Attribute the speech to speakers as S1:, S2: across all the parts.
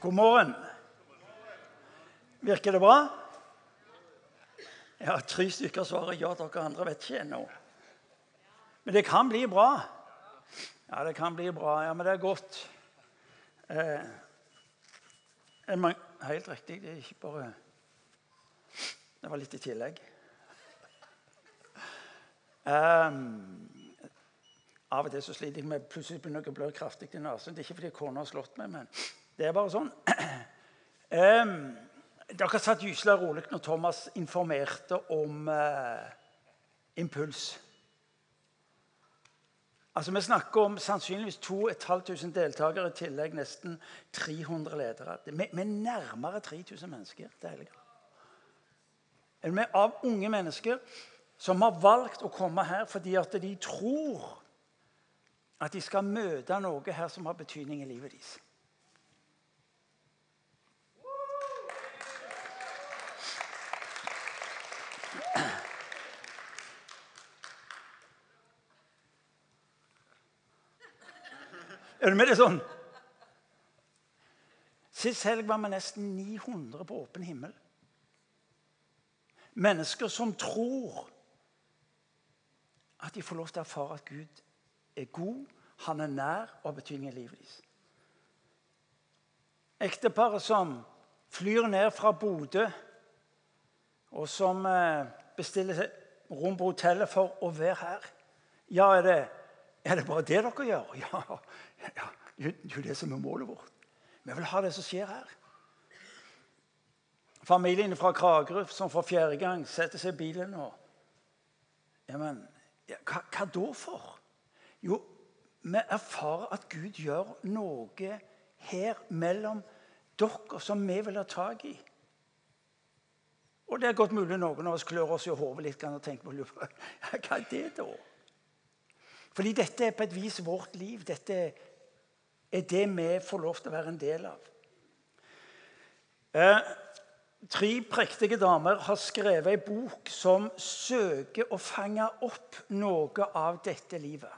S1: God morgen. Virker det bra? Ja, tre stykker svarer ja. Dere andre vet ikke ennå. Men det kan bli bra. Ja, det kan bli bra. Ja, men det er godt. Eh, helt riktig. Det er ikke bare Det var litt i tillegg. Um, av og til så sliter jeg med plutselig begynner jeg å kraftig i nesen. Det er ikke fordi kona har slått meg, men det er bare sånn. Um, dere satt gyselig rolig når Thomas informerte om uh, impuls. Altså, Vi snakker om sannsynligvis 2500 deltakere, i tillegg nesten 300 ledere. Vi er nærmere 3000 mennesker. det hele. Vi er av unge mennesker som har valgt å komme her fordi at de tror at de skal møte noe her som har betydning i livet deres. Er du med det sånn? Sist helg var vi nesten 900 på åpen himmel. Mennesker som tror at de får lov til å erfare at Gud er god, han er nær og har betydning i livet deres. Ekteparet som flyr ned fra Bodø, og som eh, bestiller rom på hotellet for å være her. Ja, er det, er det bare det dere gjør? Ja, ja, det er jo det som er målet vårt. Vi vil ha det som skjer her. Familien fra Kragerø som for fjerde gang setter seg i bilen nå. ja, men, ja, hva, hva da for? Jo, vi erfarer at Gud gjør noe her mellom dere som vi vil ha tak i. Og det er godt mulig noen av oss klør oss i hodet litt og tenker på hva er det da? Fordi dette er på et vis vårt liv. Dette er det vi får lov til å være en del av. Eh, tre prektige damer har skrevet ei bok som søker å fange opp noe av dette livet.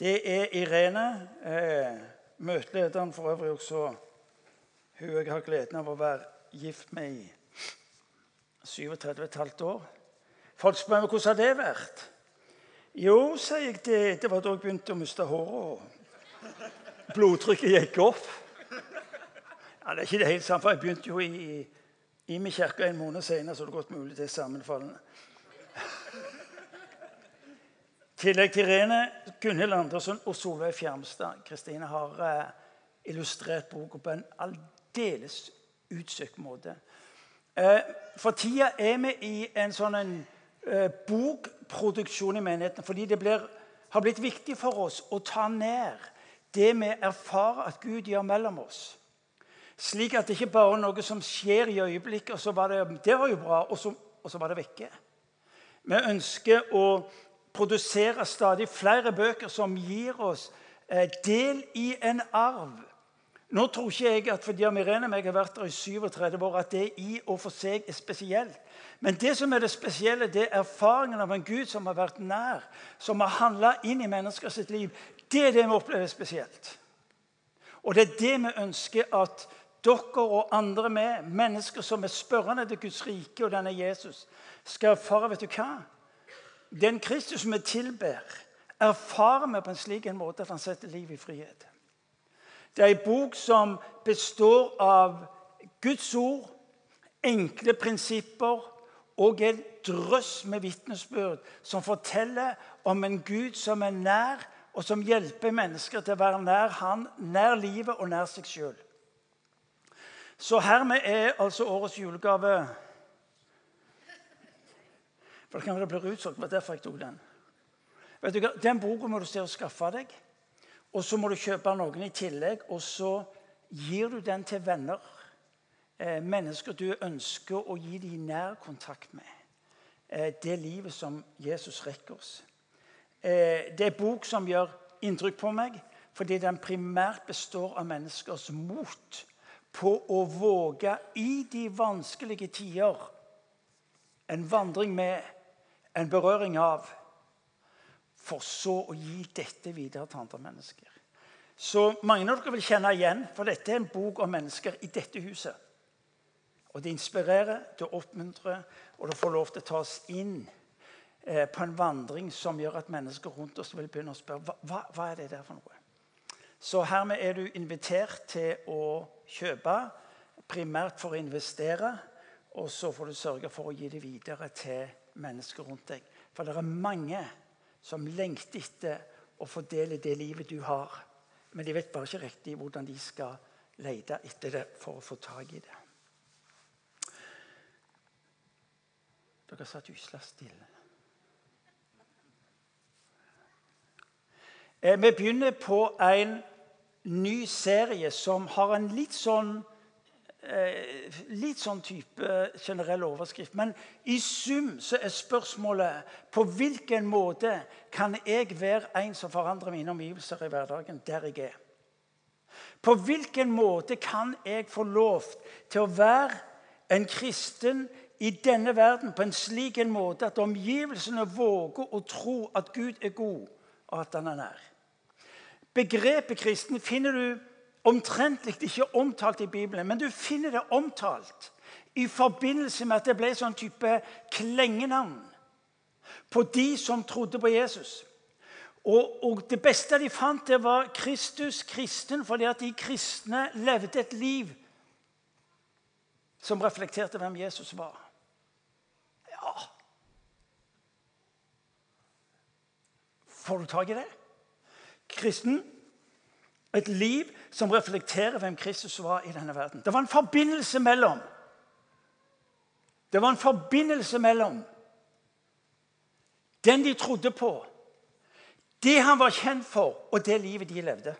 S1: Det er Irene, eh, møtelederen for øvrig også hun jeg har gleden av å være gift med i 37,5 år. Folk spør meg hvordan har det vært. Jo, sier jeg, det, det var da jeg begynte å miste håret. og Blodtrykket gikk opp. Ja, Det er ikke det helt samme, for jeg begynte jo i, i min kirke en måned senere, så det er godt mulig det er sammenfallende tillegg til Irene, Gunhild Andersen og Solveig Fjermstad. Kristine har eh, illustrert boka på en aldeles utsøkt måte. Eh, for tida er vi i en sånn en, bokproduksjon i menigheten fordi det blir, har blitt viktig for oss å ta ned det vi erfarer at Gud gjør mellom oss. Slik at det ikke bare er noe som skjer i øyeblikket, og så var det, det var jo bra, og så, og så var det vekke. Vi ønsker å produsere stadig flere bøker som gir oss eh, del i en arv. Nå tror ikke jeg at fordi Irene og jeg har vært der i 37 år, at det i og for seg er spesielt. Men det som er det spesielle, det er erfaringen av en Gud som har vært nær, som har handla inn i mennesker sitt liv. Det er det vi opplever spesielt. Og det er det vi ønsker at dere og andre med, mennesker som er spørrende til Guds rike og denne Jesus, skal erfare. vet du hva? Den Kristus vi tilber, erfarer vi på en slik en måte at han setter livet i frihet. Det er en bok som består av Guds ord, enkle prinsipper og en drøss med vitnesbyrd som forteller om en Gud som er nær, og som hjelper mennesker til å være nær han, nær livet og nær seg sjøl. Så hermed er altså årets julegave for det kan det blir utsolgt. Det var derfor jeg tok den. Vet du, Den boka må du se og skaffe deg. Og så må du kjøpe noen i tillegg. Og så gir du den til venner. Eh, mennesker du ønsker å gi dem nær kontakt med. Eh, det livet som Jesus rekker oss. Eh, det er bok som gjør inntrykk på meg fordi den primært består av menneskers mot på å våge i de vanskelige tider en vandring med en berøring av, for så å gi dette videre til andre mennesker. Så mange av dere vil kjenne igjen, for dette er en bok om mennesker i dette huset. Og Det inspirerer, det oppmuntrer, og det får lov til å tas inn eh, på en vandring som gjør at mennesker rundt oss vil begynne å spørre hva, hva er det der for noe. Så hermed er du invitert til å kjøpe, primært for å investere. Og så får du sørge for å gi det videre til mennesker rundt deg. For det er mange som lengter etter å fordele det livet du har. Men de vet bare ikke riktig hvordan de skal lete etter det for å få tak i det. Dere satt usla stille. Eh, vi begynner på en ny serie som har en litt sånn eh, litt sånn type generell overskrift. Men i sum så er spørsmålet på hvilken måte kan jeg være en som forandrer mine omgivelser i hverdagen der jeg er? På hvilken måte kan jeg få lov til å være en kristen i denne verden på en slik en måte at omgivelsene våger å tro at Gud er god, og at han er nær. Begrepet kristen finner du omtrentlig ikke omtalt i Bibelen, men du finner det omtalt i forbindelse med at det ble sånn type klengenavn på de som trodde på Jesus. Og, og, Det beste de fant, det var Kristus, kristen, fordi at de kristne levde et liv som reflekterte hvem Jesus var. Ja Får du tak i det? Kristen. Et liv som reflekterer hvem Kristus var i denne verden. Det var en forbindelse mellom. Det var en forbindelse mellom den de trodde på, det han var kjent for, og det livet de levde.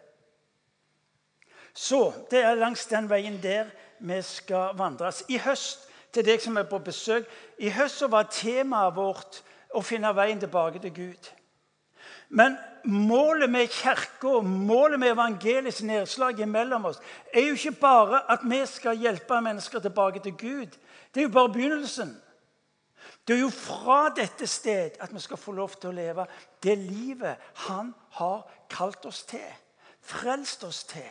S1: Så det er langs den veien der vi skal vandres. I høst, til deg som er på besøk, i høst var temaet vårt å finne veien tilbake til Gud. Men målet med kirka, målet med evangeliets nedslag imellom oss, er jo ikke bare at vi skal hjelpe mennesker tilbake til Gud. Det er jo bare begynnelsen. Det er jo fra dette sted at vi skal få lov til å leve det livet Han har kalt oss til, frelst oss til,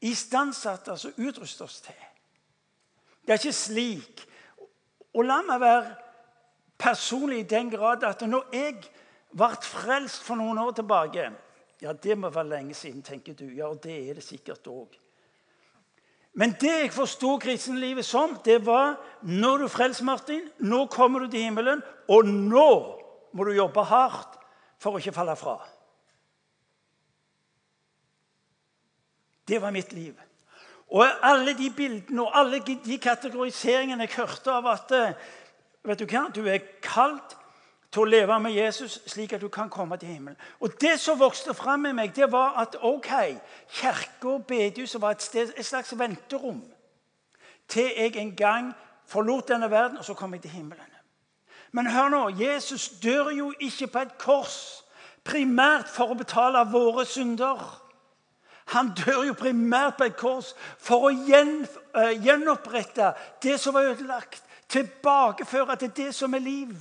S1: istandsatt oss og utrustet oss til. Det er ikke slik. Og la meg være personlig i den grad at når jeg ble frelst for noen år tilbake. Ja, det må være lenge siden, tenker du. Ja, og det er det sikkert òg. Men det jeg forsto kristenlivet som, det var nå er du frelst, Martin. Nå kommer du til himmelen, og nå må du jobbe hardt for å ikke falle fra. Det var mitt liv. Og alle de bildene og alle de kategoriseringene jeg hørte av at vet du hva, du er kalt til å leve med Jesus, slik at du kan komme til himmelen. Og Det som vokste fram i meg, det var at ok, kirke og bedehus var et, sted, et slags venterom til jeg en gang forlot denne verden, og så kom jeg til himmelen. Men hør nå, Jesus dør jo ikke på et kors primært for å betale våre synder. Han dør jo primært på et kors for å uh, gjenopprette det som var ødelagt. Tilbakeføre til det som er liv.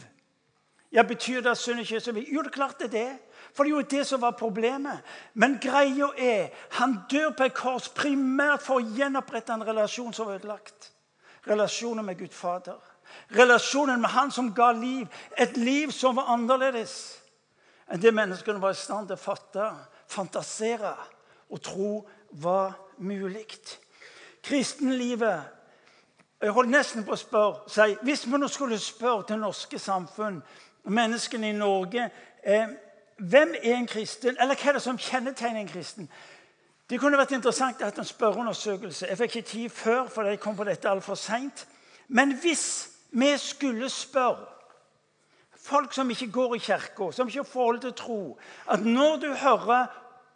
S1: Ja, Betyr det at synd ikke er så viktig? Jo, det klart det er det. For det er jo det som var problemet. Men greia er han dør på et kors primært for å gjenopprette en relasjon som var ødelagt. Relasjonen med Gud Fader. Relasjonen med Han som ga liv. Et liv som var annerledes enn det menneskene var i stand til å fatte, fantasere og tro var mulig. Kristenlivet Jeg holdt nesten på å spørre, si, Hvis vi nå skulle spørre det norske samfunn menneskene i Norge eh, Hvem er en kristen, eller hva er det som kjennetegner en kristen? Det kunne vært interessant å ha en spørreundersøkelse. Jeg fikk ikke tid før, for jeg kom på dette altfor seint. Men hvis vi skulle spørre folk som ikke går i kirka, som ikke får forhold til tro, at når du hører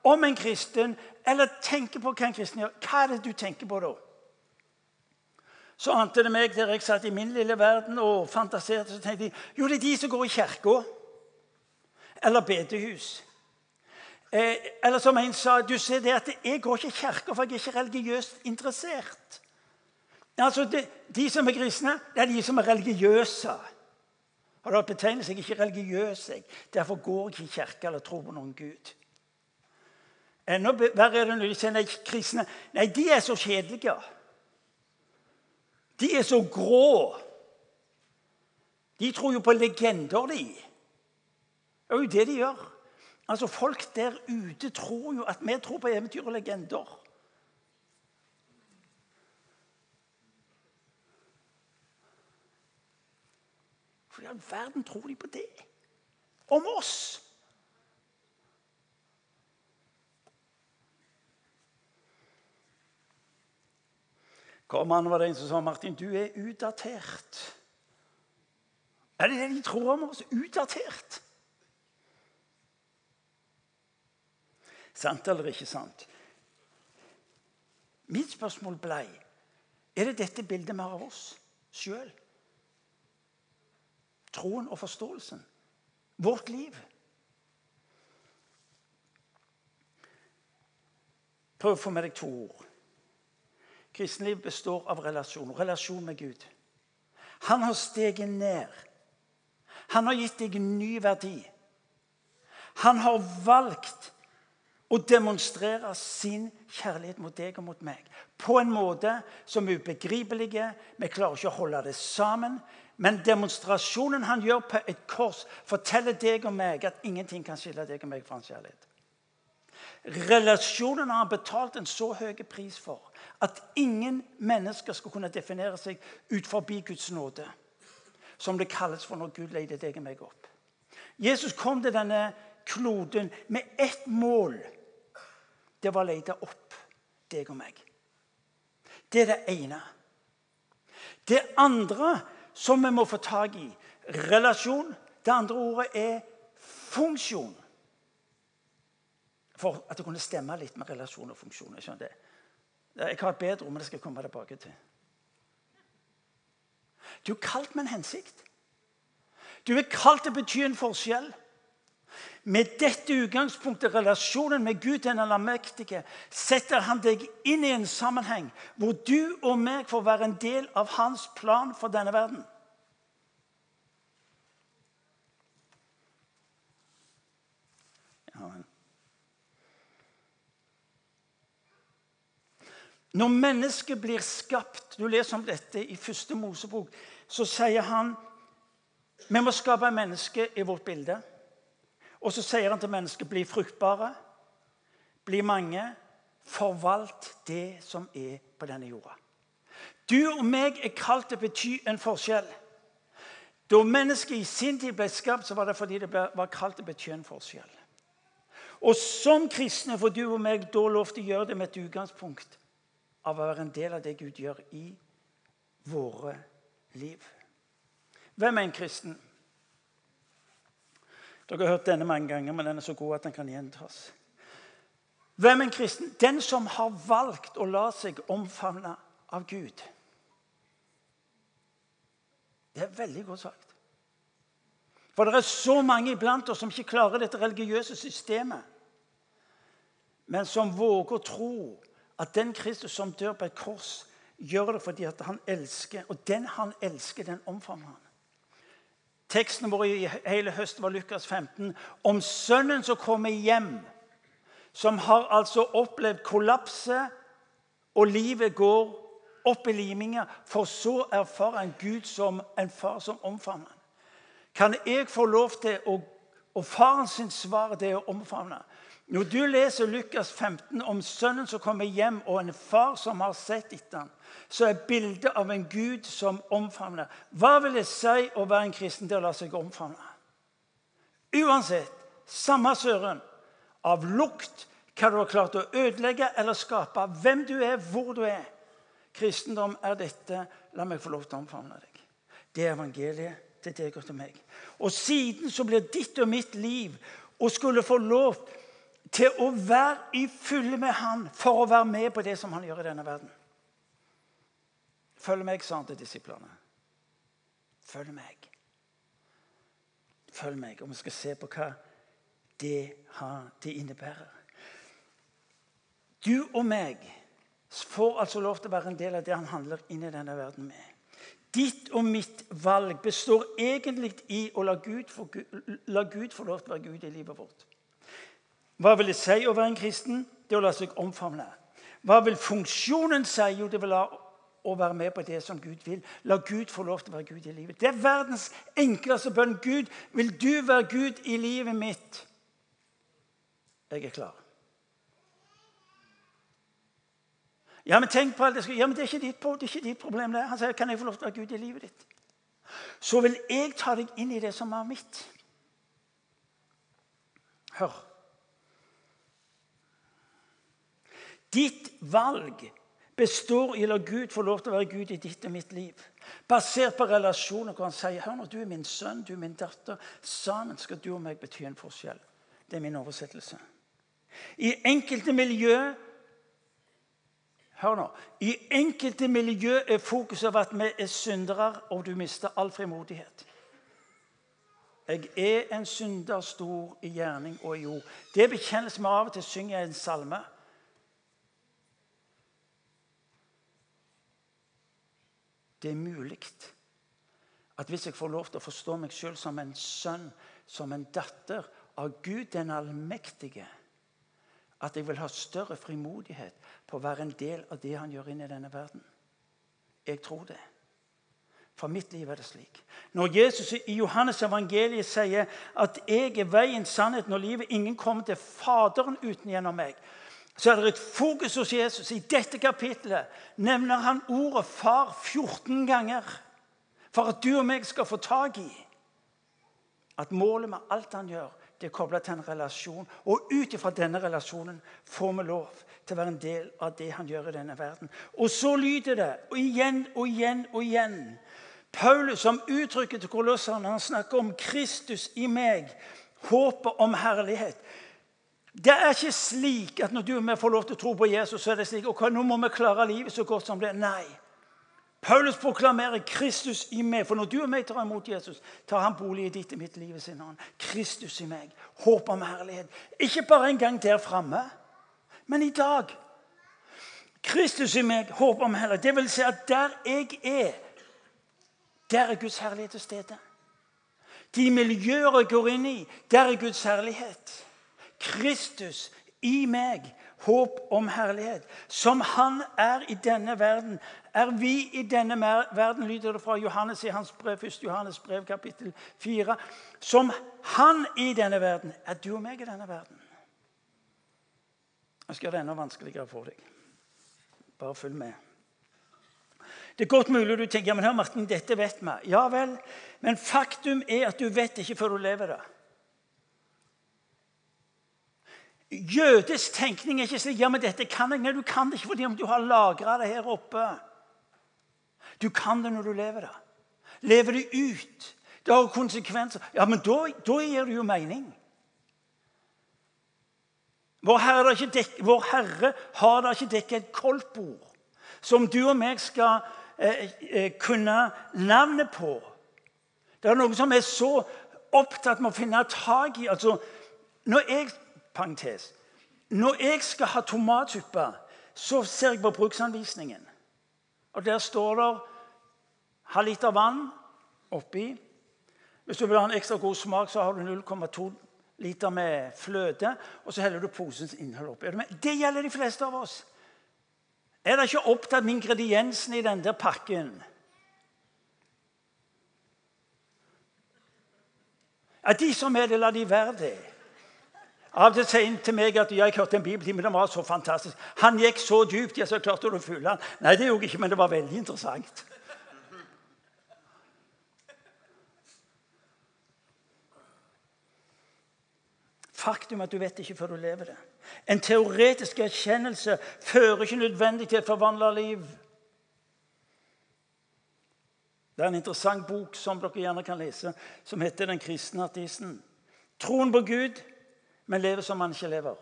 S1: om en kristen, eller tenker på hva en kristen gjør, hva er det du tenker på da? Så ante det meg der jeg satt i min lille verden og fantaserte. Så tenkte jeg jo, det er de som går i kirka. Eller bedehus. Eh, eller som en sa du ser det at Jeg går ikke i kirka, for jeg er ikke religiøst interessert. Altså, det, De som er kristne, det er de som er religiøse. Har du betegnet seg ikke religiøs, jeg. Derfor går jeg ikke i kirka eller tror på noen Gud. Enda verre er det når de sier nei, kristne Nei, de er så kjedelige. De er så grå. De tror jo på legender, de. Det er jo det de gjør. Altså, Folk der ute tror jo at vi tror på eventyr og legender. Hvor i all verden tror de på det? Om oss? Kom an, var det en som sa Martin, du er utdatert. Er det det de tror om oss? Utdatert? Sant eller ikke sant? Mitt spørsmål blei er det dette bildet vi har av oss sjøl. Troen og forståelsen. Vårt liv. Prøv å få med deg to ord. Kristenliv består av relasjon. Relasjon med Gud. Han har steget ned. Han har gitt deg ny verdi. Han har valgt å demonstrere sin kjærlighet mot deg og mot meg på en måte som er ubegripelig. Vi klarer ikke å holde det sammen. Men demonstrasjonen han gjør på et kors, forteller deg og meg at ingenting kan skille deg og meg fra hans kjærlighet. Relasjonen har han betalt en så høy pris for at ingen mennesker skal kunne definere seg ut forbi Guds nåde, som det kalles for når Gud leide deg og meg opp. Jesus kom til denne kloden med ett mål. Det var å lete opp deg og meg. Det er det ene. Det andre som vi må få tak i, relasjon. Det andre ordet er funksjon. For at det kunne stemme litt med relasjon og funksjon. Jeg skjønner det. Jeg har et bedre ord, men det skal jeg komme tilbake til. Du er kalt med en hensikt. Du er kalt til å bety en forskjell. Med dette utgangspunktet, relasjonen med Gud, den allmektige, setter han deg inn i en sammenheng hvor du og meg får være en del av hans plan for denne verden. Når mennesket blir skapt Du leser om dette i første Mosebok. Så sier han vi må skape menneske i vårt bilde. Og så sier han til mennesket bli fruktbare, bli mange, forvalt det som er på denne jorda. Du og meg er kalt til å bety en forskjell. Da mennesket i sin tid ble skapt, så var det fordi det var kalt til å bety en forskjell. Og som kristne får du og meg da lov til å gjøre det med et utgangspunkt av å være en del av det Gud gjør i våre liv. Hvem er en kristen? Dere har hørt denne mange ganger, men den er så god at den kan gjentas. Hvem er en kristen? Den som har valgt å la seg omfavne av Gud. Det er veldig godt sagt. For det er så mange iblant oss som ikke klarer dette religiøse systemet, men som våger å tro at den Kristus som dør på et kors, gjør det fordi han elsker. Og den han elsker, den omfavner han. Teksten vår i hele høst var Lukas 15 om sønnen som kommer hjem. Som har altså opplevd kollapse, og livet går opp i liminga. For så erfarer han Gud som en far som omfavner. Kan jeg få lov til å Og sin svar det er å omfavne. Når du leser Lukas 15 om sønnen som kommer hjem, og en far som har sett etter ham, så er bildet av en Gud som omfavner. Hva vil det si å være en kristen til å la seg omfavne? Uansett, samme søren, av lukt, hva du har klart å ødelegge eller skape, hvem du er, hvor du er. Kristendom er dette. La meg få lov til å omfavne deg. Det er evangeliet til deg og til meg. Og siden så blir ditt og mitt liv å skulle få lov til å være i fulle med Han for å være med på det som han gjør i denne verden. Følg meg, sa han til disiplene. Følg meg. Følg meg, og vi skal se på hva det, det innebærer. Du og meg får altså lov til å være en del av det han handler inn i denne verden med. Ditt og mitt valg består egentlig i å la Gud, få, la Gud få lov til å være Gud i livet vårt. Hva vil det si å være en kristen? Det å la seg omfavne. Hva vil funksjonen si? Jo, det vil la å være med på det som Gud vil. La Gud få lov til å være Gud i livet. Det er verdens enkleste bønn. Gud, vil du være Gud i livet mitt? Jeg er klar. Ja, men tenk på alt det Ja, men det er ditt, det er ikke ditt problem. det. Han sier, 'Kan jeg få lov til å være Gud i livet ditt?' Så vil jeg ta deg inn i det som er mitt. Hør. Ditt valg består i å la Gud få lov til å være Gud i ditt og mitt liv. Basert på relasjoner hvor han sier hør nå, du er min sønn, du er min datter. Sammen skal du og meg bety en forskjell. Det er min oversettelse. I enkelte miljø Hør nå. I enkelte miljø er fokuset på at vi er syndere, og du mister all frimodighet. Jeg er en synder stor i gjerning og i ord. Det bekjennes vi av og til synger i en salme. Det er mulig at hvis jeg får lov til å forstå meg sjøl som en sønn, som en datter av Gud den allmektige, at jeg vil ha større frimodighet på å være en del av det han gjør inn i denne verden. Jeg tror det. For mitt liv er det slik. Når Jesus i Johannes evangeliet sier at 'jeg er veien, sannheten og livet', ingen kommer til Faderen uten gjennom meg, så er det et fokus hos Jesus. I dette kapitlet nevner han ordet 'far' 14 ganger for at du og meg skal få tak i at målet med alt han gjør, det er kobla til en relasjon. Og ut ifra denne relasjonen får vi lov til å være en del av det han gjør i denne verden. Og så lyder det, og igjen og igjen og igjen Paulus som uttrykker til kolosserne han snakker om Kristus i meg, håpet om herlighet. Det er ikke slik at når du og vi får lov til å tro på Jesus, så er det slik ok, nå må vi klare livet så godt som det. Nei. Paulus proklamerer Kristus i meg. For når du og meg tar imot Jesus, tar han bolig i ditt og mitt liv sin hånd. Kristus i meg. Håp om herlighet. Ikke bare en gang der framme, men i dag. Kristus i meg, håp om herlighet. Det vil si at der jeg er, der er Guds herlighet til stede. De miljøer jeg går inn i, der er Guds herlighet. Kristus i meg, håp om herlighet. Som han er i denne verden, er vi i denne verden, lyder det fra Johannes i hans brev, 1. Johannes brev, kapittel 4. Som han i denne verden, er du og meg i denne verden. Jeg skal gjøre det enda vanskeligere for deg. Bare følg med. Det er godt mulig du tenker ja, men hør Martin, dette vet vi. Ja vel, men faktum er at du vet ikke før du lever det. Jødisk tenkning er ikke slik ja, men dette kan jeg. Nei, du kan det ikke fordi du har lagra det her oppe. Du kan det når du lever det. Lever det ut. Det har konsekvenser. Ja, men da, da gir det jo mening. Vår Herre, dek, vår Herre har da ikke dekket et koldtbord som du og meg skal eh, eh, kunne navnet på. Det er noe som er så opptatt med å finne tak i. Altså, når jeg Parentes. Når jeg skal ha tomatsuppe, så ser jeg på bruksanvisningen. Og Der står det halv liter vann oppi. Hvis du vil ha en ekstra god smak, så har du 0,2 liter med fløte. Og så heller du posens innhold oppi. Det gjelder de fleste av oss. Er det ikke opptatt med ingrediensene i den der pakken? Ja, de som er det, la de være det. Av og til sier han til meg at jeg hørte en bibeltime den var så fantastisk. Han gikk så dypt. jeg så klarte å fylle han. Nei, det gjorde jeg ikke, men det var veldig interessant. Faktum at du vet ikke før du lever det. En teoretisk erkjennelse fører ikke nødvendig til et forvandla liv. Det er en interessant bok som dere gjerne kan lese, som heter 'Den kristne artisten'. Troen på Gud men lever som han ikke lever.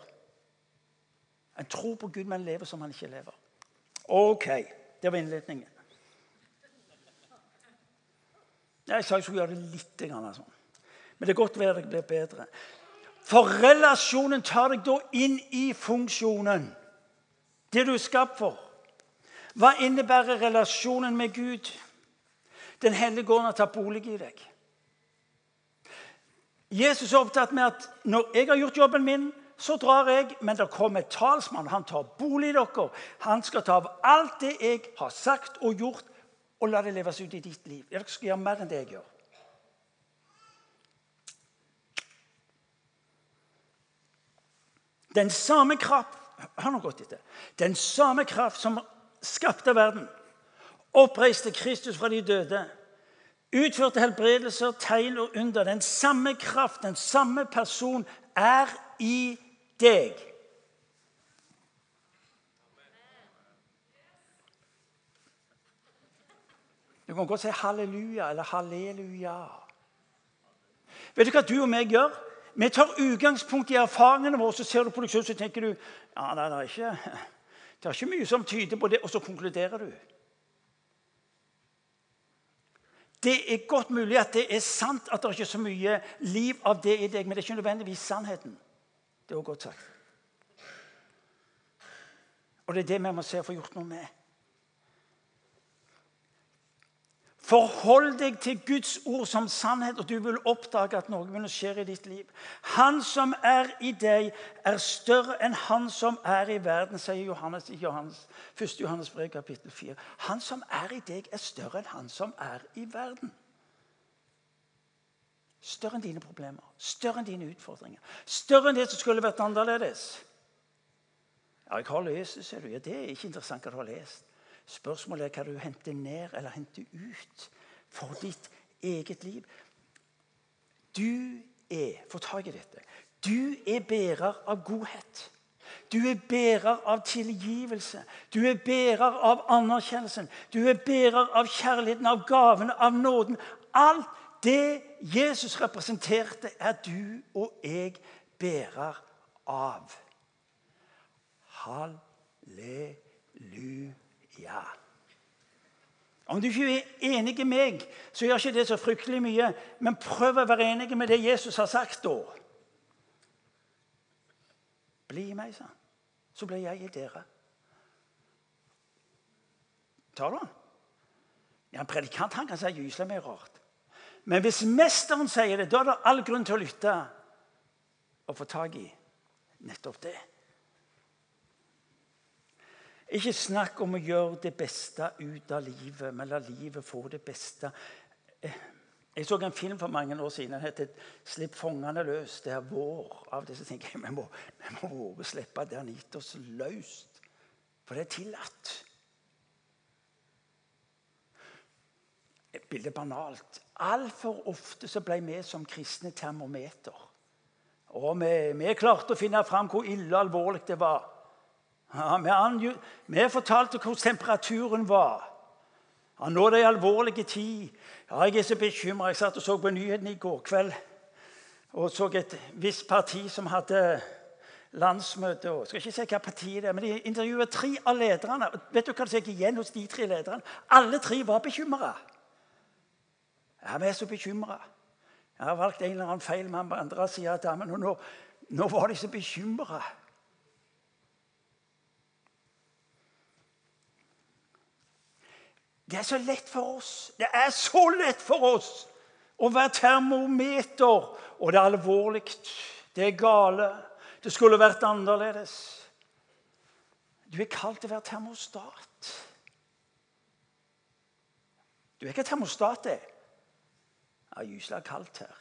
S1: En tror på Gud, men lever som han ikke lever. Ok, det var innledningen. Jeg sa jeg skulle gjøre det litt sånn. Men det er godt å være det blir bedre. For relasjonen tar deg da inn i funksjonen. Det du er skapt for. Hva innebærer relasjonen med Gud? Den hellige ånd har tatt bolig i deg. Jesus er opptatt med at når jeg har gjort jobben min, så drar jeg, men det kommer en talsmann. Han tar bolig i dere. Han skal ta av alt det jeg har sagt og gjort, og la det leves ut i ditt liv. Dere skal gjøre mer enn det jeg gjør. Den samme kraft Hør nå godt etter. Den samme kraft som skapte verden, oppreiste Kristus fra de døde, utførte helbredelser, tegn og under. Den samme kraft, den samme person, er i deg. Du kan godt si halleluja eller halleluja. Vet du hva du og meg gjør? Vi tar utgangspunkt i erfaringene våre, så ser du på deg selv så tenker du, ja, nei, det, er ikke, det er ikke mye som tyder på det, og så konkluderer du. Det er godt mulig at det er sant at det ikke er så mye liv av det i deg, men det er ikke nødvendigvis sannheten. Det er også godt sagt. Og det er det vi må se å få gjort noe med. Forhold deg til Guds ord som sannhet, og du vil oppdage at noe vil skje i ditt liv. Han som er i deg, er større enn han som er i verden, sier Johannes i Johannes, 1. Johannes brev, kapittel 4. Han som er i deg, er større enn han som er i verden. Større enn dine problemer, større enn dine utfordringer. Større enn det som skulle vært annerledes. Ja, jeg har lest, ser du. Ja, det er ikke interessant hva du har lest. Spørsmålet er hva du henter ned eller henter ut for ditt eget liv. Du er Få tak i dette. Du er bærer av godhet. Du er bærer av tilgivelse. Du er bærer av anerkjennelsen. Du er bærer av kjærligheten, av gavene, av nåden. Alt det Jesus representerte, er du og jeg bærer av. Halleluja. Om du ikke er enig med meg, så gjør ikke det så fryktelig mye. Men prøv å være enig med det Jesus har sagt da. Bli i meg, sa han. Så blir jeg i dere. Tar du den? Ja, En predikant han kan si gyselig mye rart. Men hvis mesteren sier det, da er det all grunn til å lytte og få tak i nettopp det. Ikke snakk om å gjøre det beste ut av livet, men la livet få det beste. Jeg så en film for mange år siden. Den heter 'Slipp fangene løs'. Det er vår. Av det så tenker jeg vi må, vi må våge å slippe det han gitt oss, løst. For det er tillatt. Et bilde banalt. Altfor ofte så ble vi som kristne termometer. Og vi, vi klarte å finne fram hvor ille alvorlig det var. Vi, vi, fortalte hvordan temperaturen var. Ja, nå er det en alvorlig tid. Ja, jeg er så bekymra. Jeg satt og så på nyhetene i går kveld og så et visst parti som hadde landsmøte. Jeg skal ikke si hva parti det er, men De intervjuet tre av lederne. Vet du hva som gikk igjen hos de tre lederne? Alle tre var bekymra. Ja, vi er så bekymra. Jeg har valgt en eller annen feil mann på andre sida av damen. Og nå, nå var de så bekymra. Det er så lett for oss. Det er så lett for oss å være termometer. Og det er alvorlig. Det er gale. Det skulle vært annerledes. Du er kalt til å være termostat. Du er ikke termostat, det er gyselig kaldt her.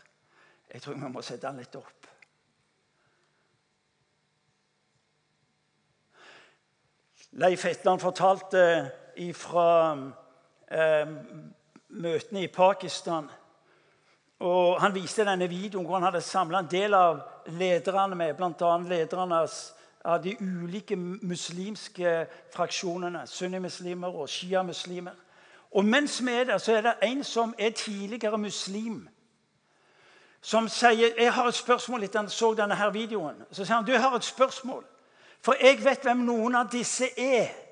S1: Jeg tror vi må sette den litt opp. Leif Etland fortalte fra eh, møtene i Pakistan. Og Han viste denne videoen hvor han hadde samla en del av lederne med, bl.a. lederne av de ulike muslimske fraksjonene. Sunnimuslimer og sjiamuslimer. Og mens vi er der, så er det en som er tidligere muslim, som sier Jeg har et spørsmål etter han så denne her videoen. Så sier han du har et spørsmål. For jeg vet hvem noen av disse er.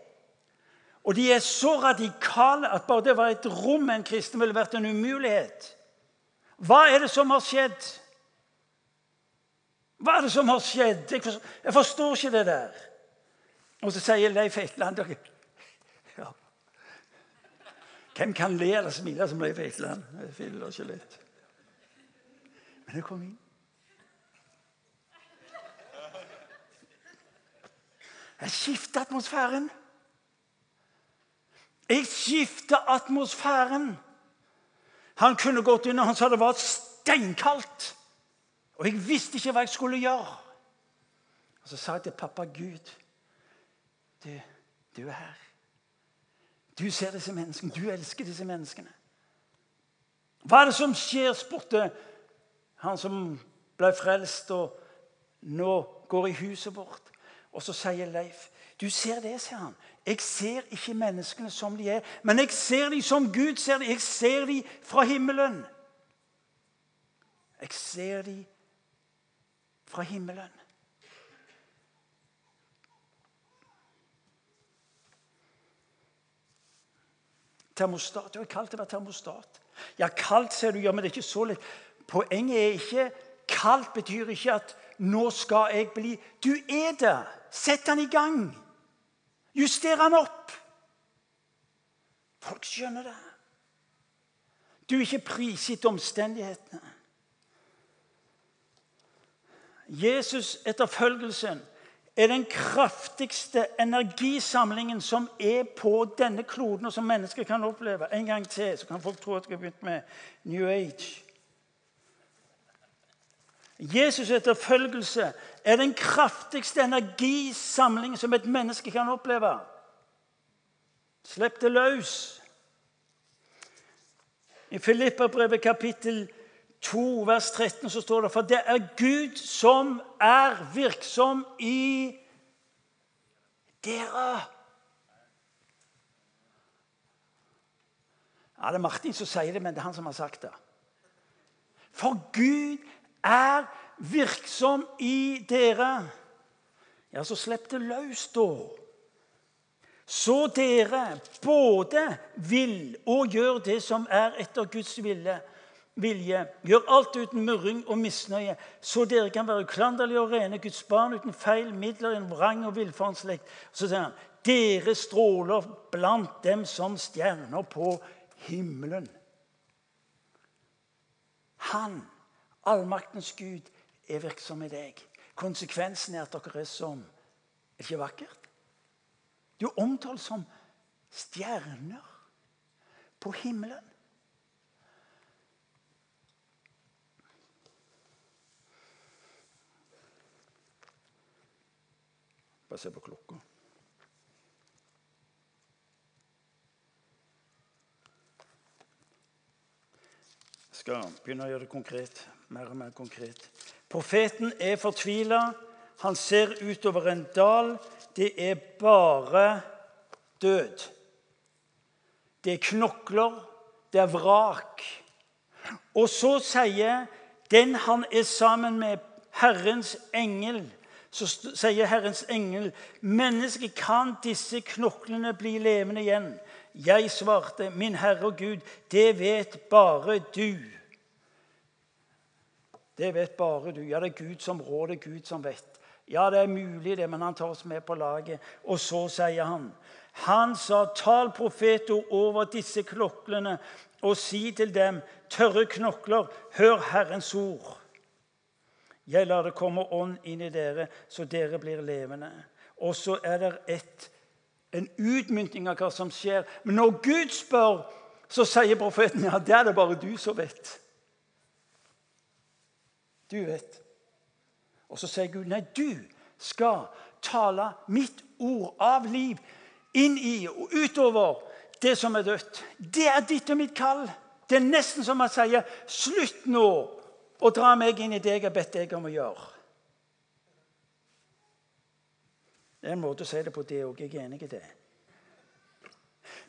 S1: Og de er så radikale at bare det var et rom en kristen ville vært en umulighet. Hva er det som har skjedd? Hva er det som har skjedd? Jeg forstår, jeg forstår ikke det der. Og så sier Leif Etland hvem kan le eller smile som Leif Fetland? Jeg filler ikke litt. Men det kom inn. Jeg skifter atmosfæren. Jeg skifter atmosfæren. Han kunne gått under, han sa det var steinkaldt. Og jeg visste ikke hva jeg skulle gjøre. Og Så sa jeg til pappa Gud du, du er her. Du ser disse menneskene. Du elsker disse menneskene. Hva er det som skjer, spurte han som ble frelst og nå går i huset vårt. Og så sier Leif du ser det, sier han. Jeg ser ikke menneskene som de er, men jeg ser dem som Gud ser dem. Jeg ser dem fra himmelen. Jeg ser dem fra himmelen. Termostat. Kalt det å være termostat. Ja, kaldt, ser du. Ja, men det er ikke så lett. Poenget er ikke Kaldt betyr ikke at 'nå skal jeg bli'. Du er der. Sett den i gang. Juster den opp. Folk skjønner det. Du er ikke prisgitt omstendighetene. Jesus-etterfølgelsen er den kraftigste energisamlingen som er på denne kloden, og som mennesker kan oppleve. En gang til så kan folk tro at jeg har begynt med New Age. Jesus' etterfølgelse er den kraftigste energisamlingen som et menneske kan oppleve. Slipp det løs. I Filipperbrevet kapittel 2, vers 13 så står det For det er Gud som er virksom i dere. Ja, Det er Martin som sier det, men det er han som har sagt det. For Gud er virksom i dere. Ja, så slipp det løs, da. Så dere både vil og gjør det som er etter Guds vilje. vilje. Gjør alt uten murring og misnøye, så dere kan være uklanderlige og rene Guds barn uten feil, midler, en vrang og villfaren slekt. Så sier han, dere stråler blant dem som stjerner på himmelen. Han Allmaktens Gud er virksom i deg. Konsekvensen er at dere er som Er det ikke vakkert? Du er omtalt som stjerner på himmelen. Bare se på klokka. Jeg skal begynne å gjøre det konkret mer og mer konkret. Profeten er fortvila. Han ser utover en dal. Det er bare død. Det er knokler, det er vrak. Og så sier den han er sammen med, Herrens engel, så sier Herrens engel, 'Menneske, kan disse knoklene bli levende igjen?' Jeg svarte, 'Min Herre og Gud, det vet bare du.' Det vet bare du. Ja, det er Gud som råder, Gud som vet. Ja, det er mulig, det, men han tar oss med på laget. Og så sier han Han sa, tal profetord over disse knoklene og si til dem, tørre knokler, hør Herrens ord. Jeg lar det komme ånd inn i dere, så dere blir levende. Og så er det et, en utmyntning av hva som skjer. Men når Gud spør, så sier profeten ja, det er det bare du som vet. Du vet. Og så sier Gud, nei, du skal tale mitt ord av liv inn i og utover det som er dødt. Det er ditt og mitt kall. Det er nesten som han sier, slutt nå å dra meg inn i det jeg har bedt deg om å gjøre. Det er en måte å si det på, det òg. Jeg er enig i det.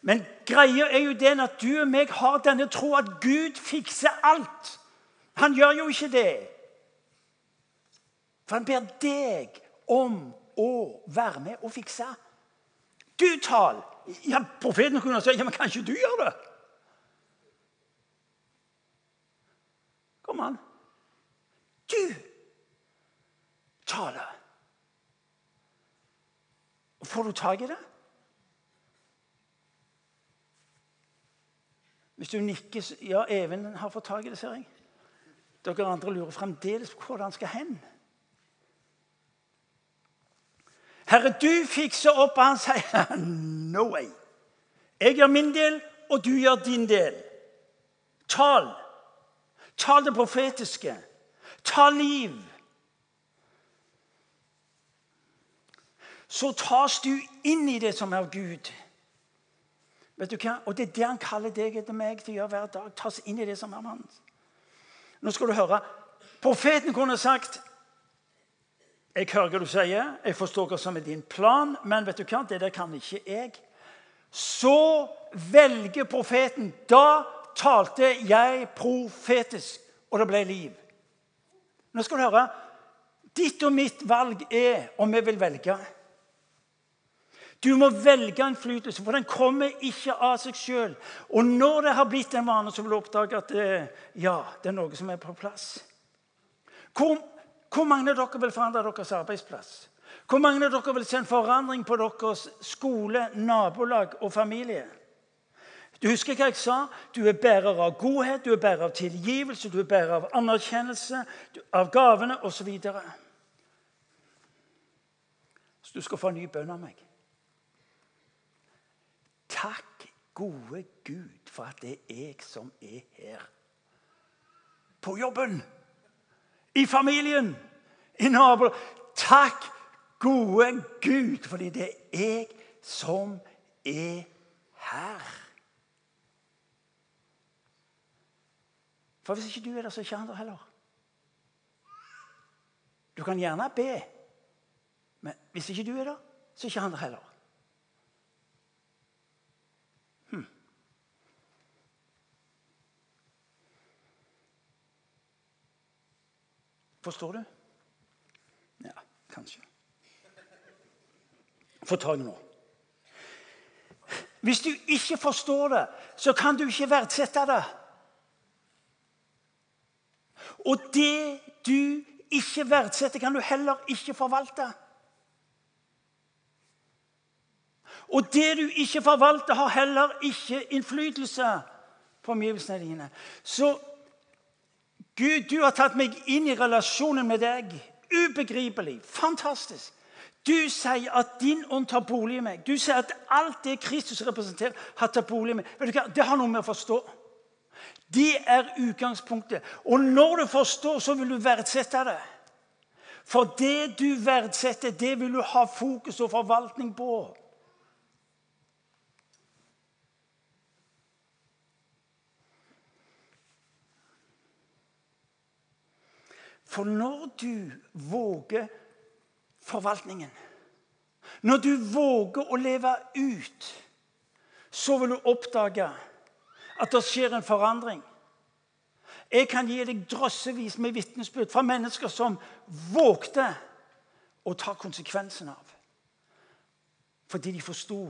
S1: Men greia er jo den at du og meg har denne tro at Gud fikser alt. Han gjør jo ikke det. For han ber deg om å være med og fikse. Du tal. Ja, Profeten kunne si ja, men kan ikke du gjøre det? Kom an. Du taler. Får du tak i det? Hvis du nikker Ja, Even har fått tak i det, ser jeg. Dere andre lurer fremdeles på hvor han skal hen. Herre, du fikser opp. Han sier no way. Jeg gjør min del, og du gjør din del. Tal. Tal det profetiske. Ta liv. Så tas du inn i det som er Gud. Vet du hva? Og Det er det han kaller deg etter meg til å gjøre hver dag. Tas inn i det som er hans. Nå skal du høre. Profeten kunne sagt jeg hører hva du sier, jeg forstår hva som er din plan, men vet du hva? det der kan ikke jeg. Så velger profeten. Da talte jeg profetisk, og det ble liv. Nå skal du høre. Ditt og mitt valg er om vi vil velge. Du må velge innflytelse, for den kommer ikke av seg sjøl. Og når det har blitt en vane, så vil du oppdage at det, ja, det er noe som er på plass. Hvor, hvor mange av dere vil forandre deres arbeidsplass? Hvor mange av dere vil se en forandring på deres skole, nabolag og familie? Du husker hva jeg sa? Du er bærer av godhet, du er bærer av tilgivelse, du er bærer av anerkjennelse, av gavene osv. Så, så du skal få en ny bønn av meg. Takk, gode Gud, for at det er jeg som er her. På jobben, i familien, i naboen. Takk, gode Gud, fordi det er jeg som er her. For hvis ikke du er der, så er ikke andre heller. Du kan gjerne be, men hvis ikke du er der, så er ikke andre heller. Forstår du? Ja, kanskje. Få tak nå. Hvis du ikke forstår det, så kan du ikke verdsette det. Og det du ikke verdsetter, kan du heller ikke forvalte. Og det du ikke forvalter, har heller ikke innflytelse på omgivelsene dine. Så Gud, du har tatt meg inn i relasjonen med deg. Ubegripelig. Fantastisk. Du sier at din ånd tar bolig i meg. Du sier at alt det Kristus representerer, har tatt bolig i meg. Vet du hva? Det har noe med å forstå. Det er utgangspunktet. Og når du forstår, så vil du verdsette det. For det du verdsetter, det vil du ha fokus og forvaltning på. For når du våger forvaltningen, når du våger å leve ut, så vil du oppdage at det skjer en forandring. Jeg kan gi deg drøssevis med vitnesbyrd fra mennesker som vågte å ta konsekvensen av. Fordi de forsto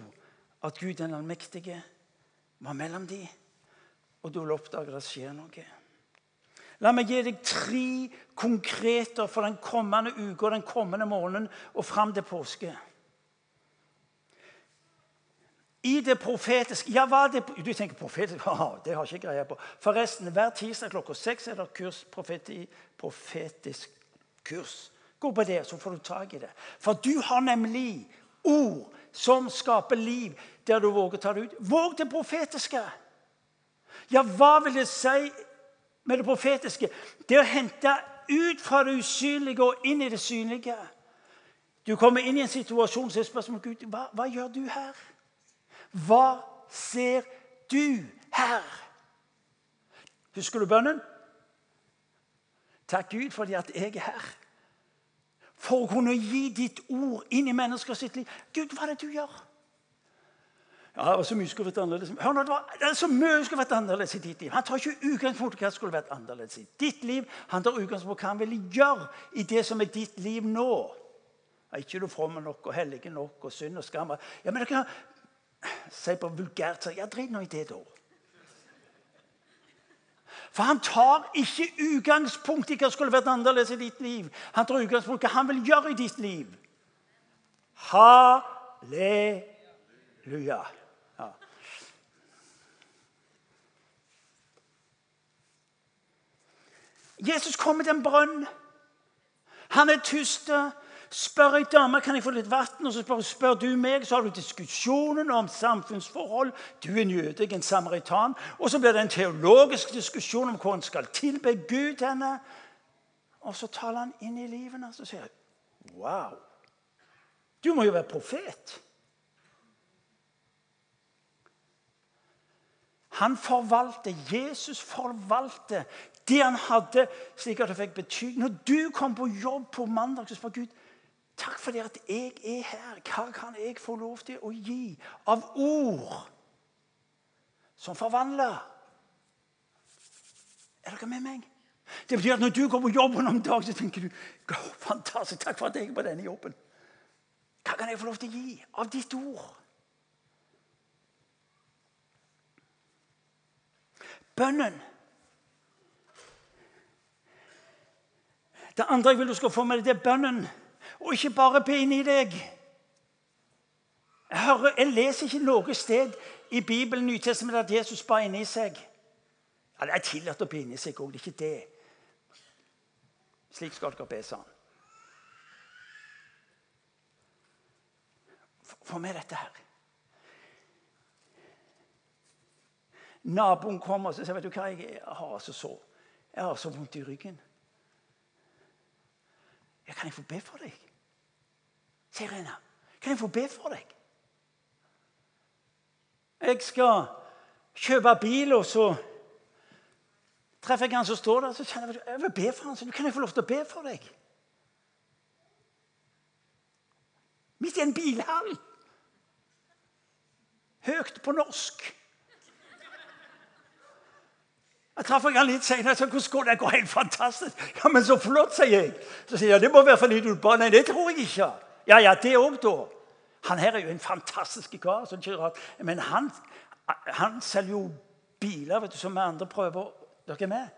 S1: at Gud den allmektige var mellom dem. Og du vil oppdage at det skjer noe. La meg gi deg tre konkreter for den kommende uka den kommende måneden og fram til påske. I det profetiske Ja, hva det Du tenker profetisk Ja, Det har jeg ikke greie på. Forresten, hver tirsdag klokka seks er det kurs, profeti, profetisk kurs. Gå på det, så får du tak i det. For du har nemlig ord som skaper liv, der du våger ta det ut. Våg det profetiske. Ja, hva vil det si med det profetiske. Det å hente ut fra det usynlige og inn i det synlige. Du kommer inn i en situasjon som er spørsmålet Gud, hva, hva gjør du her? Hva ser du her? Husker du bønnen? Takk Gud fordi at jeg er her. For å kunne gi ditt ord inn i mennesker sitt liv. Gud, hva er det du gjør? Ja, var så mye skulle vært annerledes. Hør nå, det, var, det er så mye skulle vært annerledes i ditt liv. Han tar ikke utgangspunkt i hva som skulle vært annerledes i ditt liv. Han tar utgangspunkt i hva han vil gjøre i det som er ditt liv nå. Er ikke du from nok og hellig nok og synd og skam? Ja, men dere Si på vulgært Ja, drit nå i det, da. For han tar ikke utgangspunkt i hva som skulle vært annerledes i ditt liv. Han tar utgangspunkt i hva han vil gjøre i ditt liv. Halleluja. Jesus kommer til en brønn. Han er tyst. Spør ei dame kan jeg få litt vann, og så spør, spør, du meg. Så har du diskusjonen om samfunnsforhold. Du er en jøde, en samaritan. Og så blir det en teologisk diskusjon om hvor en skal tilbe Gud henne. Og så taler han inn i livet hennes og sier Wow! Du må jo være profet. Han forvalter, Jesus forvalter det han hadde, slik at det fikk betydning. Når du kom på jobb på mandag, så spør Gud takk for det at jeg er her. Hva kan jeg få lov til å gi av ord som forvandler? Er dere med meg? Det betyr at når du går på jobben om dagen, så tenker du fantastisk, takk for at jeg er på denne jobben. Hva kan jeg få lov til å gi av ditt ord? Bønnen. Det andre jeg vil du skal få med deg, det er bønnen. Og ikke bare be inni deg. Jeg, hører, jeg leser ikke noe sted i Bibelen Nytestamentet at Jesus ba inni seg. Ja, Det er tillatt å be inni seg òg, det er ikke det. Slik skal dere be, sa han. Få med dette her. Naboen kommer og sier vet du hva, jeg har altså så, jeg har så vondt i ryggen. Ja, kan jeg få be for deg? Sier Rena. Kan jeg få be for deg? Jeg skal kjøpe bil, og så treffer jeg han som står der. så kjenner Jeg jeg vil be for han, så Kan jeg få lov til å be for deg? Midt i en bilhall. Høyt på norsk. Jeg traff han litt senere. Så, hvordan går det? Det går helt fantastisk. Ja, men så flott, sier jeg. Så sier jeg, det må være fordi du bare Nei, det tror jeg ikke. Ja, ja, det òg, da. Han her er jo en fantastisk kar. sånn ikke rart. Men han, han selger jo biler vet du, som vi andre prøver. Dere er med?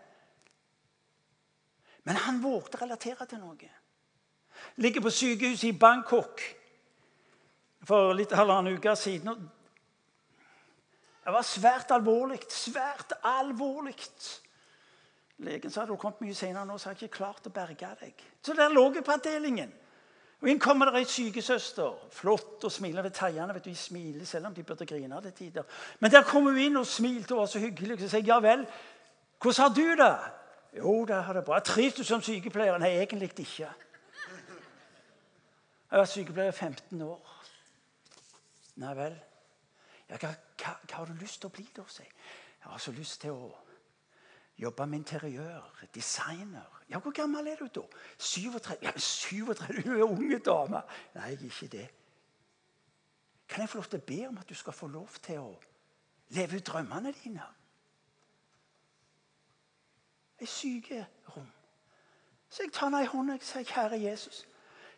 S1: Men han vågte å relatere til noe. Ligger på sykehuset i Bangkok for litt halvannen uke siden. Det var svært alvorlig. Svært alvorlig. Legen sa du kommet mye senere nå, så har ikke klart å berge deg. Så der lå jeg på avdelingen. Og Inn kommer det ei sykesøster. Flott og smiler ved teiene. vet du, De smiler selv om de burde grine til tider. Men der kom hun inn og smilte og var så hyggelig. Så sier jeg ja vel, hvordan har du det? Jo, det har det bra. Trives du som sykepleier? Nei, egentlig ikke. Jeg har vært sykepleier i 15 år. Nei vel. Ja, hva, hva, hva, har du lyst til å bli, da? sier jeg. har så lyst til å jobbe med interiør, designer. Ja, Hvor gammel er du da? 37? Ja, 37, Du er unge dame. Nei, jeg er ikke det. Kan jeg få lov til å be om at du skal få lov til å leve ut drømmene dine? Et sykerom. Så jeg tar henne i hånda og sier, 'Kjære Jesus,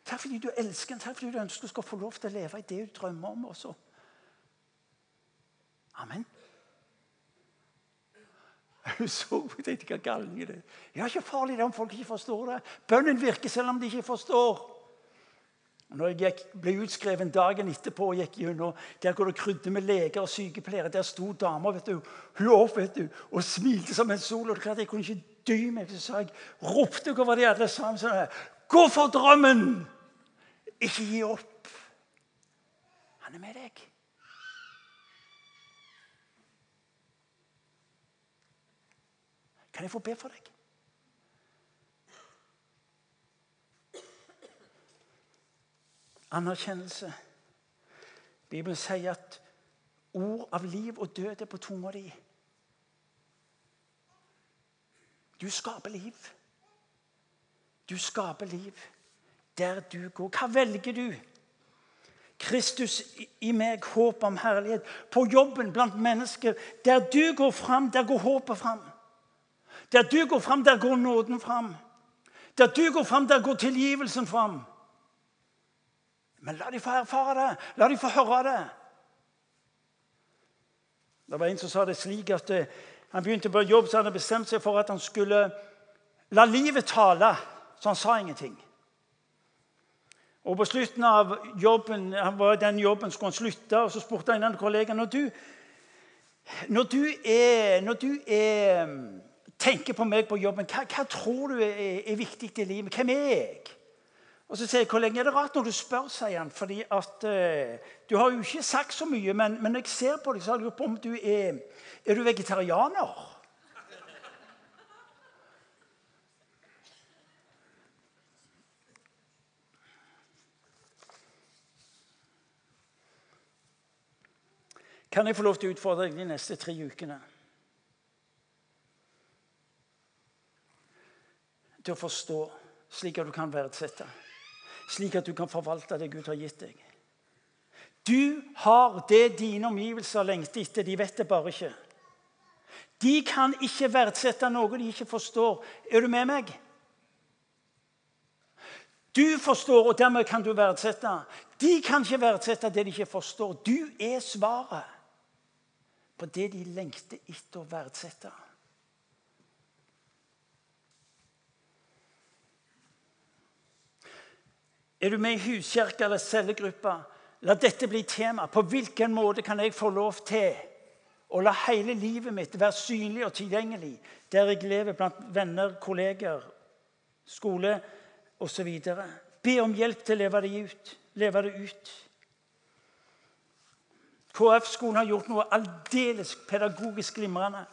S1: takk fordi du elsker henne, takk fordi du ønsker skal få lov til å leve i det du drømmer om.' også. Amen. Hun så jeg tenkte, hva galning er det? Ja, ikke farlig det om folk ikke forstår det. Bønnen virker selv om de ikke forstår. Når jeg ble utskrevet dagen etterpå og gikk gjennom der går det krydder med leger og sykepleiere, der sto damer vet du, hun opp vet du, og smilte som en sol. og klart Jeg kunne ikke dy meg. Så sa jeg, ropte over de alle sammen sånn Gå for drømmen! Ikke gi opp. Han er med deg. Kan jeg få be for deg? Anerkjennelse. Bibelen sier at ord av liv og død er på tunga di. Du skaper liv. Du skaper liv der du går. Hva velger du? Kristus i meg, håp om herlighet. På jobben, blant mennesker. Der du går fram, der går håpet fram. Der du går fram, der går nåden fram. Der du går fram, der går tilgivelsen fram. Men la de få erfare det. La de få høre det. Det var en som sa det slik at eh, han begynte på jobb, så hadde han bestemt seg for at han skulle la livet tale. Så han sa ingenting. Og På slutten av jobben han var den jobben skulle han slutte, og så spurte en av kollegaene når du, når du er, når du er tenker på meg på jobben, hva, hva tror du er, er, viktig i livet? Hvem er jeg? Og så sier jeg, hvor lenge er det rart når du spør, sier han. fordi at uh, Du har jo ikke sagt så mye, men, men når jeg ser på deg, så har jeg lurt på om du er Er du vegetarianer? Kan jeg få lov til å utfordre deg de neste tre ukene? Til å forstå, slik at du kan verdsette slik at du kan forvalte det Gud har gitt deg. Du har det dine omgivelser lengter etter. De vet det bare ikke. De kan ikke verdsette noe de ikke forstår. Er du med meg? Du forstår, og dermed kan du verdsette. De kan ikke verdsette det de ikke forstår. Du er svaret på det de lengter etter å verdsette. Er du med i huskirke eller cellegruppe? La dette bli tema. På hvilken måte kan jeg få lov til å la hele livet mitt være synlig og tilgjengelig der jeg lever blant venner, kolleger, skole osv.? Be om hjelp til å leve det ut. Leve det ut. KF-skolen har gjort noe aldeles pedagogisk glimrende.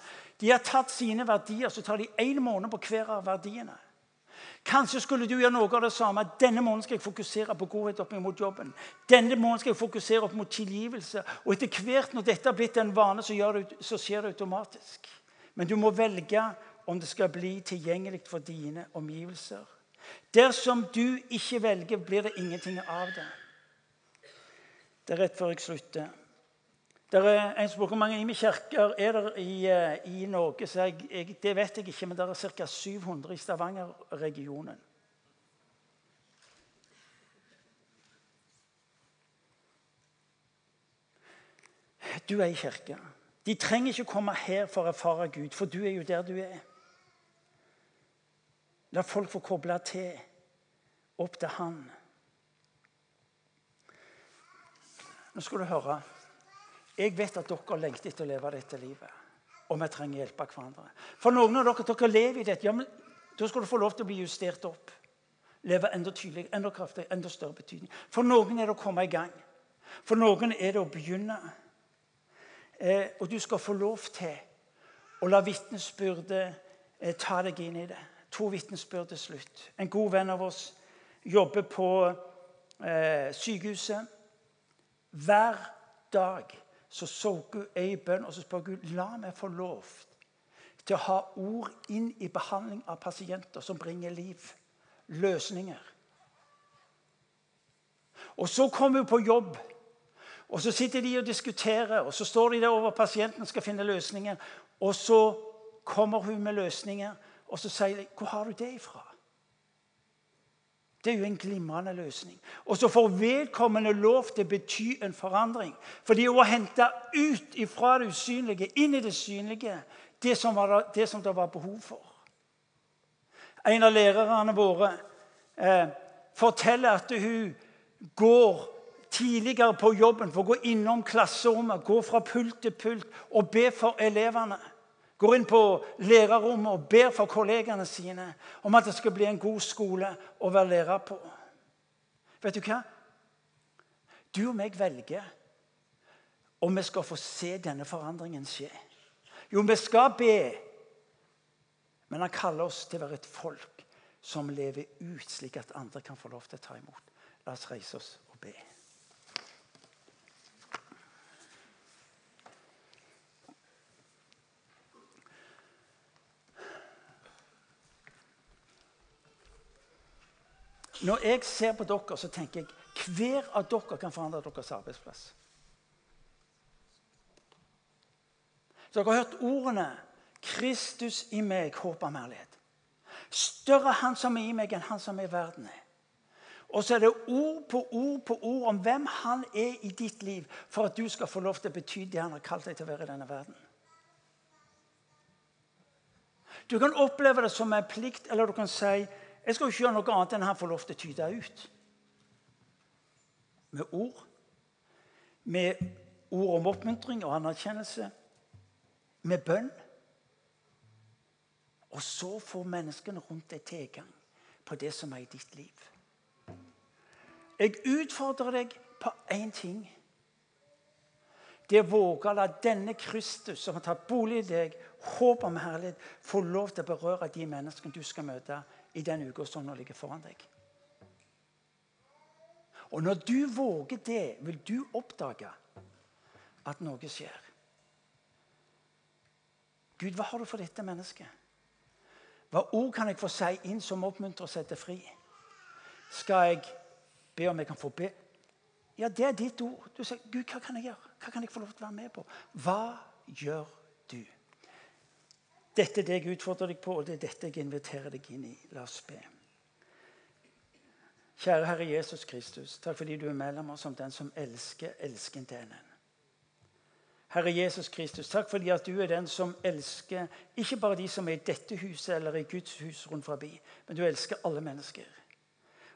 S1: De har tatt sine verdier så tar de én måned på hver av verdiene. Kanskje skulle du gjøre noe av det samme. Denne måneden skal jeg fokusere på godhet opp mot jobben. Denne måneden skal jeg fokusere opp mot tilgivelse. Og etter hvert når dette har blitt en vane, så, det, så skjer det automatisk. Men du må velge om det skal bli tilgjengelig for dine omgivelser. Dersom du ikke velger, blir det ingenting av det. Det er rett før jeg slutter. Det er en spør Hvor mange kirker er det i, eh, i Norge? Jeg, jeg, det vet jeg ikke, men det er ca. 700 i Stavanger-regionen. Du er i kirke. De trenger ikke komme her for å erfare Gud, for du er jo der du er. La folk få koble til opp til Han. Nå skal du høre. Jeg vet at dere lengter etter å leve dette livet. Og vi trenger hjelp av hverandre. For noen av dere dere lever i dette, ja, men da skal du få lov til å bli justert opp. Leve enda tydeligere, enda kraftigere, enda større betydning. For noen er det å komme i gang. For noen er det å begynne. Eh, og du skal få lov til å la vitnesbyrdet eh, ta deg inn i det. To vitnesbyrd til slutt. En god venn av oss jobber på eh, sykehuset. Hver dag så så hun ei bønn og så spør Gud la meg få lov til å ha ord inn i behandling av pasienter som bringer liv. Løsninger. Og så kommer hun på jobb, og så sitter de og diskuterer. og Så står de der over pasienten skal finne løsninger. Og så kommer hun med løsninger, og så sier de 'Hvor har du det ifra?' Det er jo en glimrende løsning. Og så får vedkommende lov til å bety en forandring. Fordi hun har henta ut fra det usynlige, inn i det synlige, det som, var, det som det var behov for. En av lærerne våre eh, forteller at hun går tidligere på jobben for å gå innom klasserommet, gå fra pult til pult og be for elevene. Går inn på lærerrommet og ber for kollegene sine om at det skal bli en god skole å være lærer på. Vet du hva? Du og meg velger om vi skal få se denne forandringen skje. Jo, vi skal be, men han kaller oss til å være et folk som lever ut, slik at andre kan få lov til å ta imot. La oss reise oss og be. Når jeg ser på dere, så tenker jeg hver av dere kan forandre deres arbeidsplass. Så dere har hørt ordene 'Kristus i meg, håp av ærlighet'. Større Han som er i meg, enn Han som er i verden. er. Og så er det ord på ord på ord om hvem Han er i ditt liv, for at du skal få lov til å bety det Han har kalt deg til å være i denne verden. Du kan oppleve det som en plikt, eller du kan si jeg skal jo ikke gjøre noe annet enn han får lov til å tyde ut. Med ord. Med ord om oppmuntring og anerkjennelse. Med bønn. Og så får menneskene rundt deg tilgang på det som er i ditt liv. Jeg utfordrer deg på én ting. Det å våge å la denne Kristus som har tatt bolig i deg, håp om herlighet, få lov til å berøre de menneskene du skal møte i den uka som nå ligger foran deg. Og når du våger det, vil du oppdage at noe skjer. Gud, hva har du for dette mennesket? Hva ord kan jeg få si inn som oppmuntrer og setter fri? Skal jeg be om jeg kan få be? Ja, det er ditt ord. Du sier, Gud, hva kan jeg gjøre? Hva kan jeg få lov til å være med på? Hva gjør du? Dette er det jeg utfordrer deg på, og det er dette jeg inviterer deg inn i. La oss be. Kjære Herre Jesus Kristus, takk fordi du er mellom oss som den som elsker elskendenen. Herre Jesus Kristus, takk fordi at du er den som elsker ikke bare de som er i dette huset eller i Guds hus rundt forbi, men du elsker alle mennesker.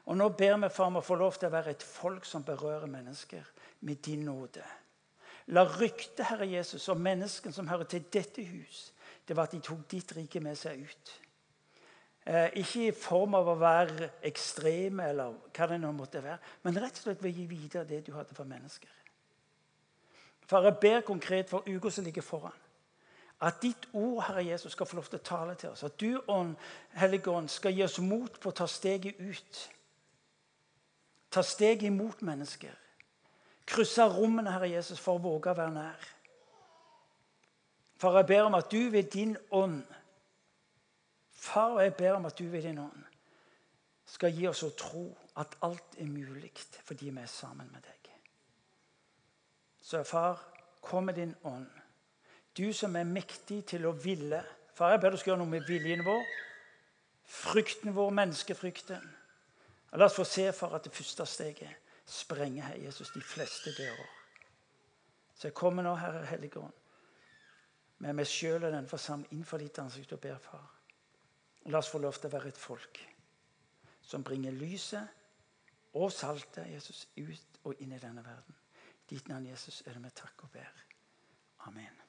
S1: Og Nå ber vi for å få lov til å være et folk som berører mennesker med din nåde. La ryktet, Herre Jesus, om menneskene som hører til dette hus, det var at de tok ditt rike med seg ut. Eh, ikke i form av å være ekstreme, eller hva det nå måtte være, men rett og slett ved å gi videre det du hadde for mennesker. For jeg ber konkret for uka som ligger foran, at ditt ord Herre Jesus, skal få lov til å tale til oss. At du, Ånd, Hellige skal gi oss mot på å ta steget ut. Ta steget imot mennesker. Krysse rommene, Herre Jesus, for å våge å være nær. For jeg ber om at du ved din ånd Far, jeg ber om at du ved din ånd skal gi oss å tro at alt er mulig fordi vi er sammen med deg. Så far, kom med din ånd. Du som er mektig til å ville. Far, jeg ber du skal gjøre noe med viljen vår, frykten vår, menneskefrykten. La oss få se far, at det første steget sprenger her, Jesus, de fleste dører. Så jeg kommer nå, Herre Hellige Ånd, med meg sjøl og den forsamling innenfor ditt ansikt og ber, far. La oss få lov til å være et folk som bringer lyset og saltet Jesus ut og inn i denne verden. Ditt navn, Jesus, er det med takk og ber. Amen.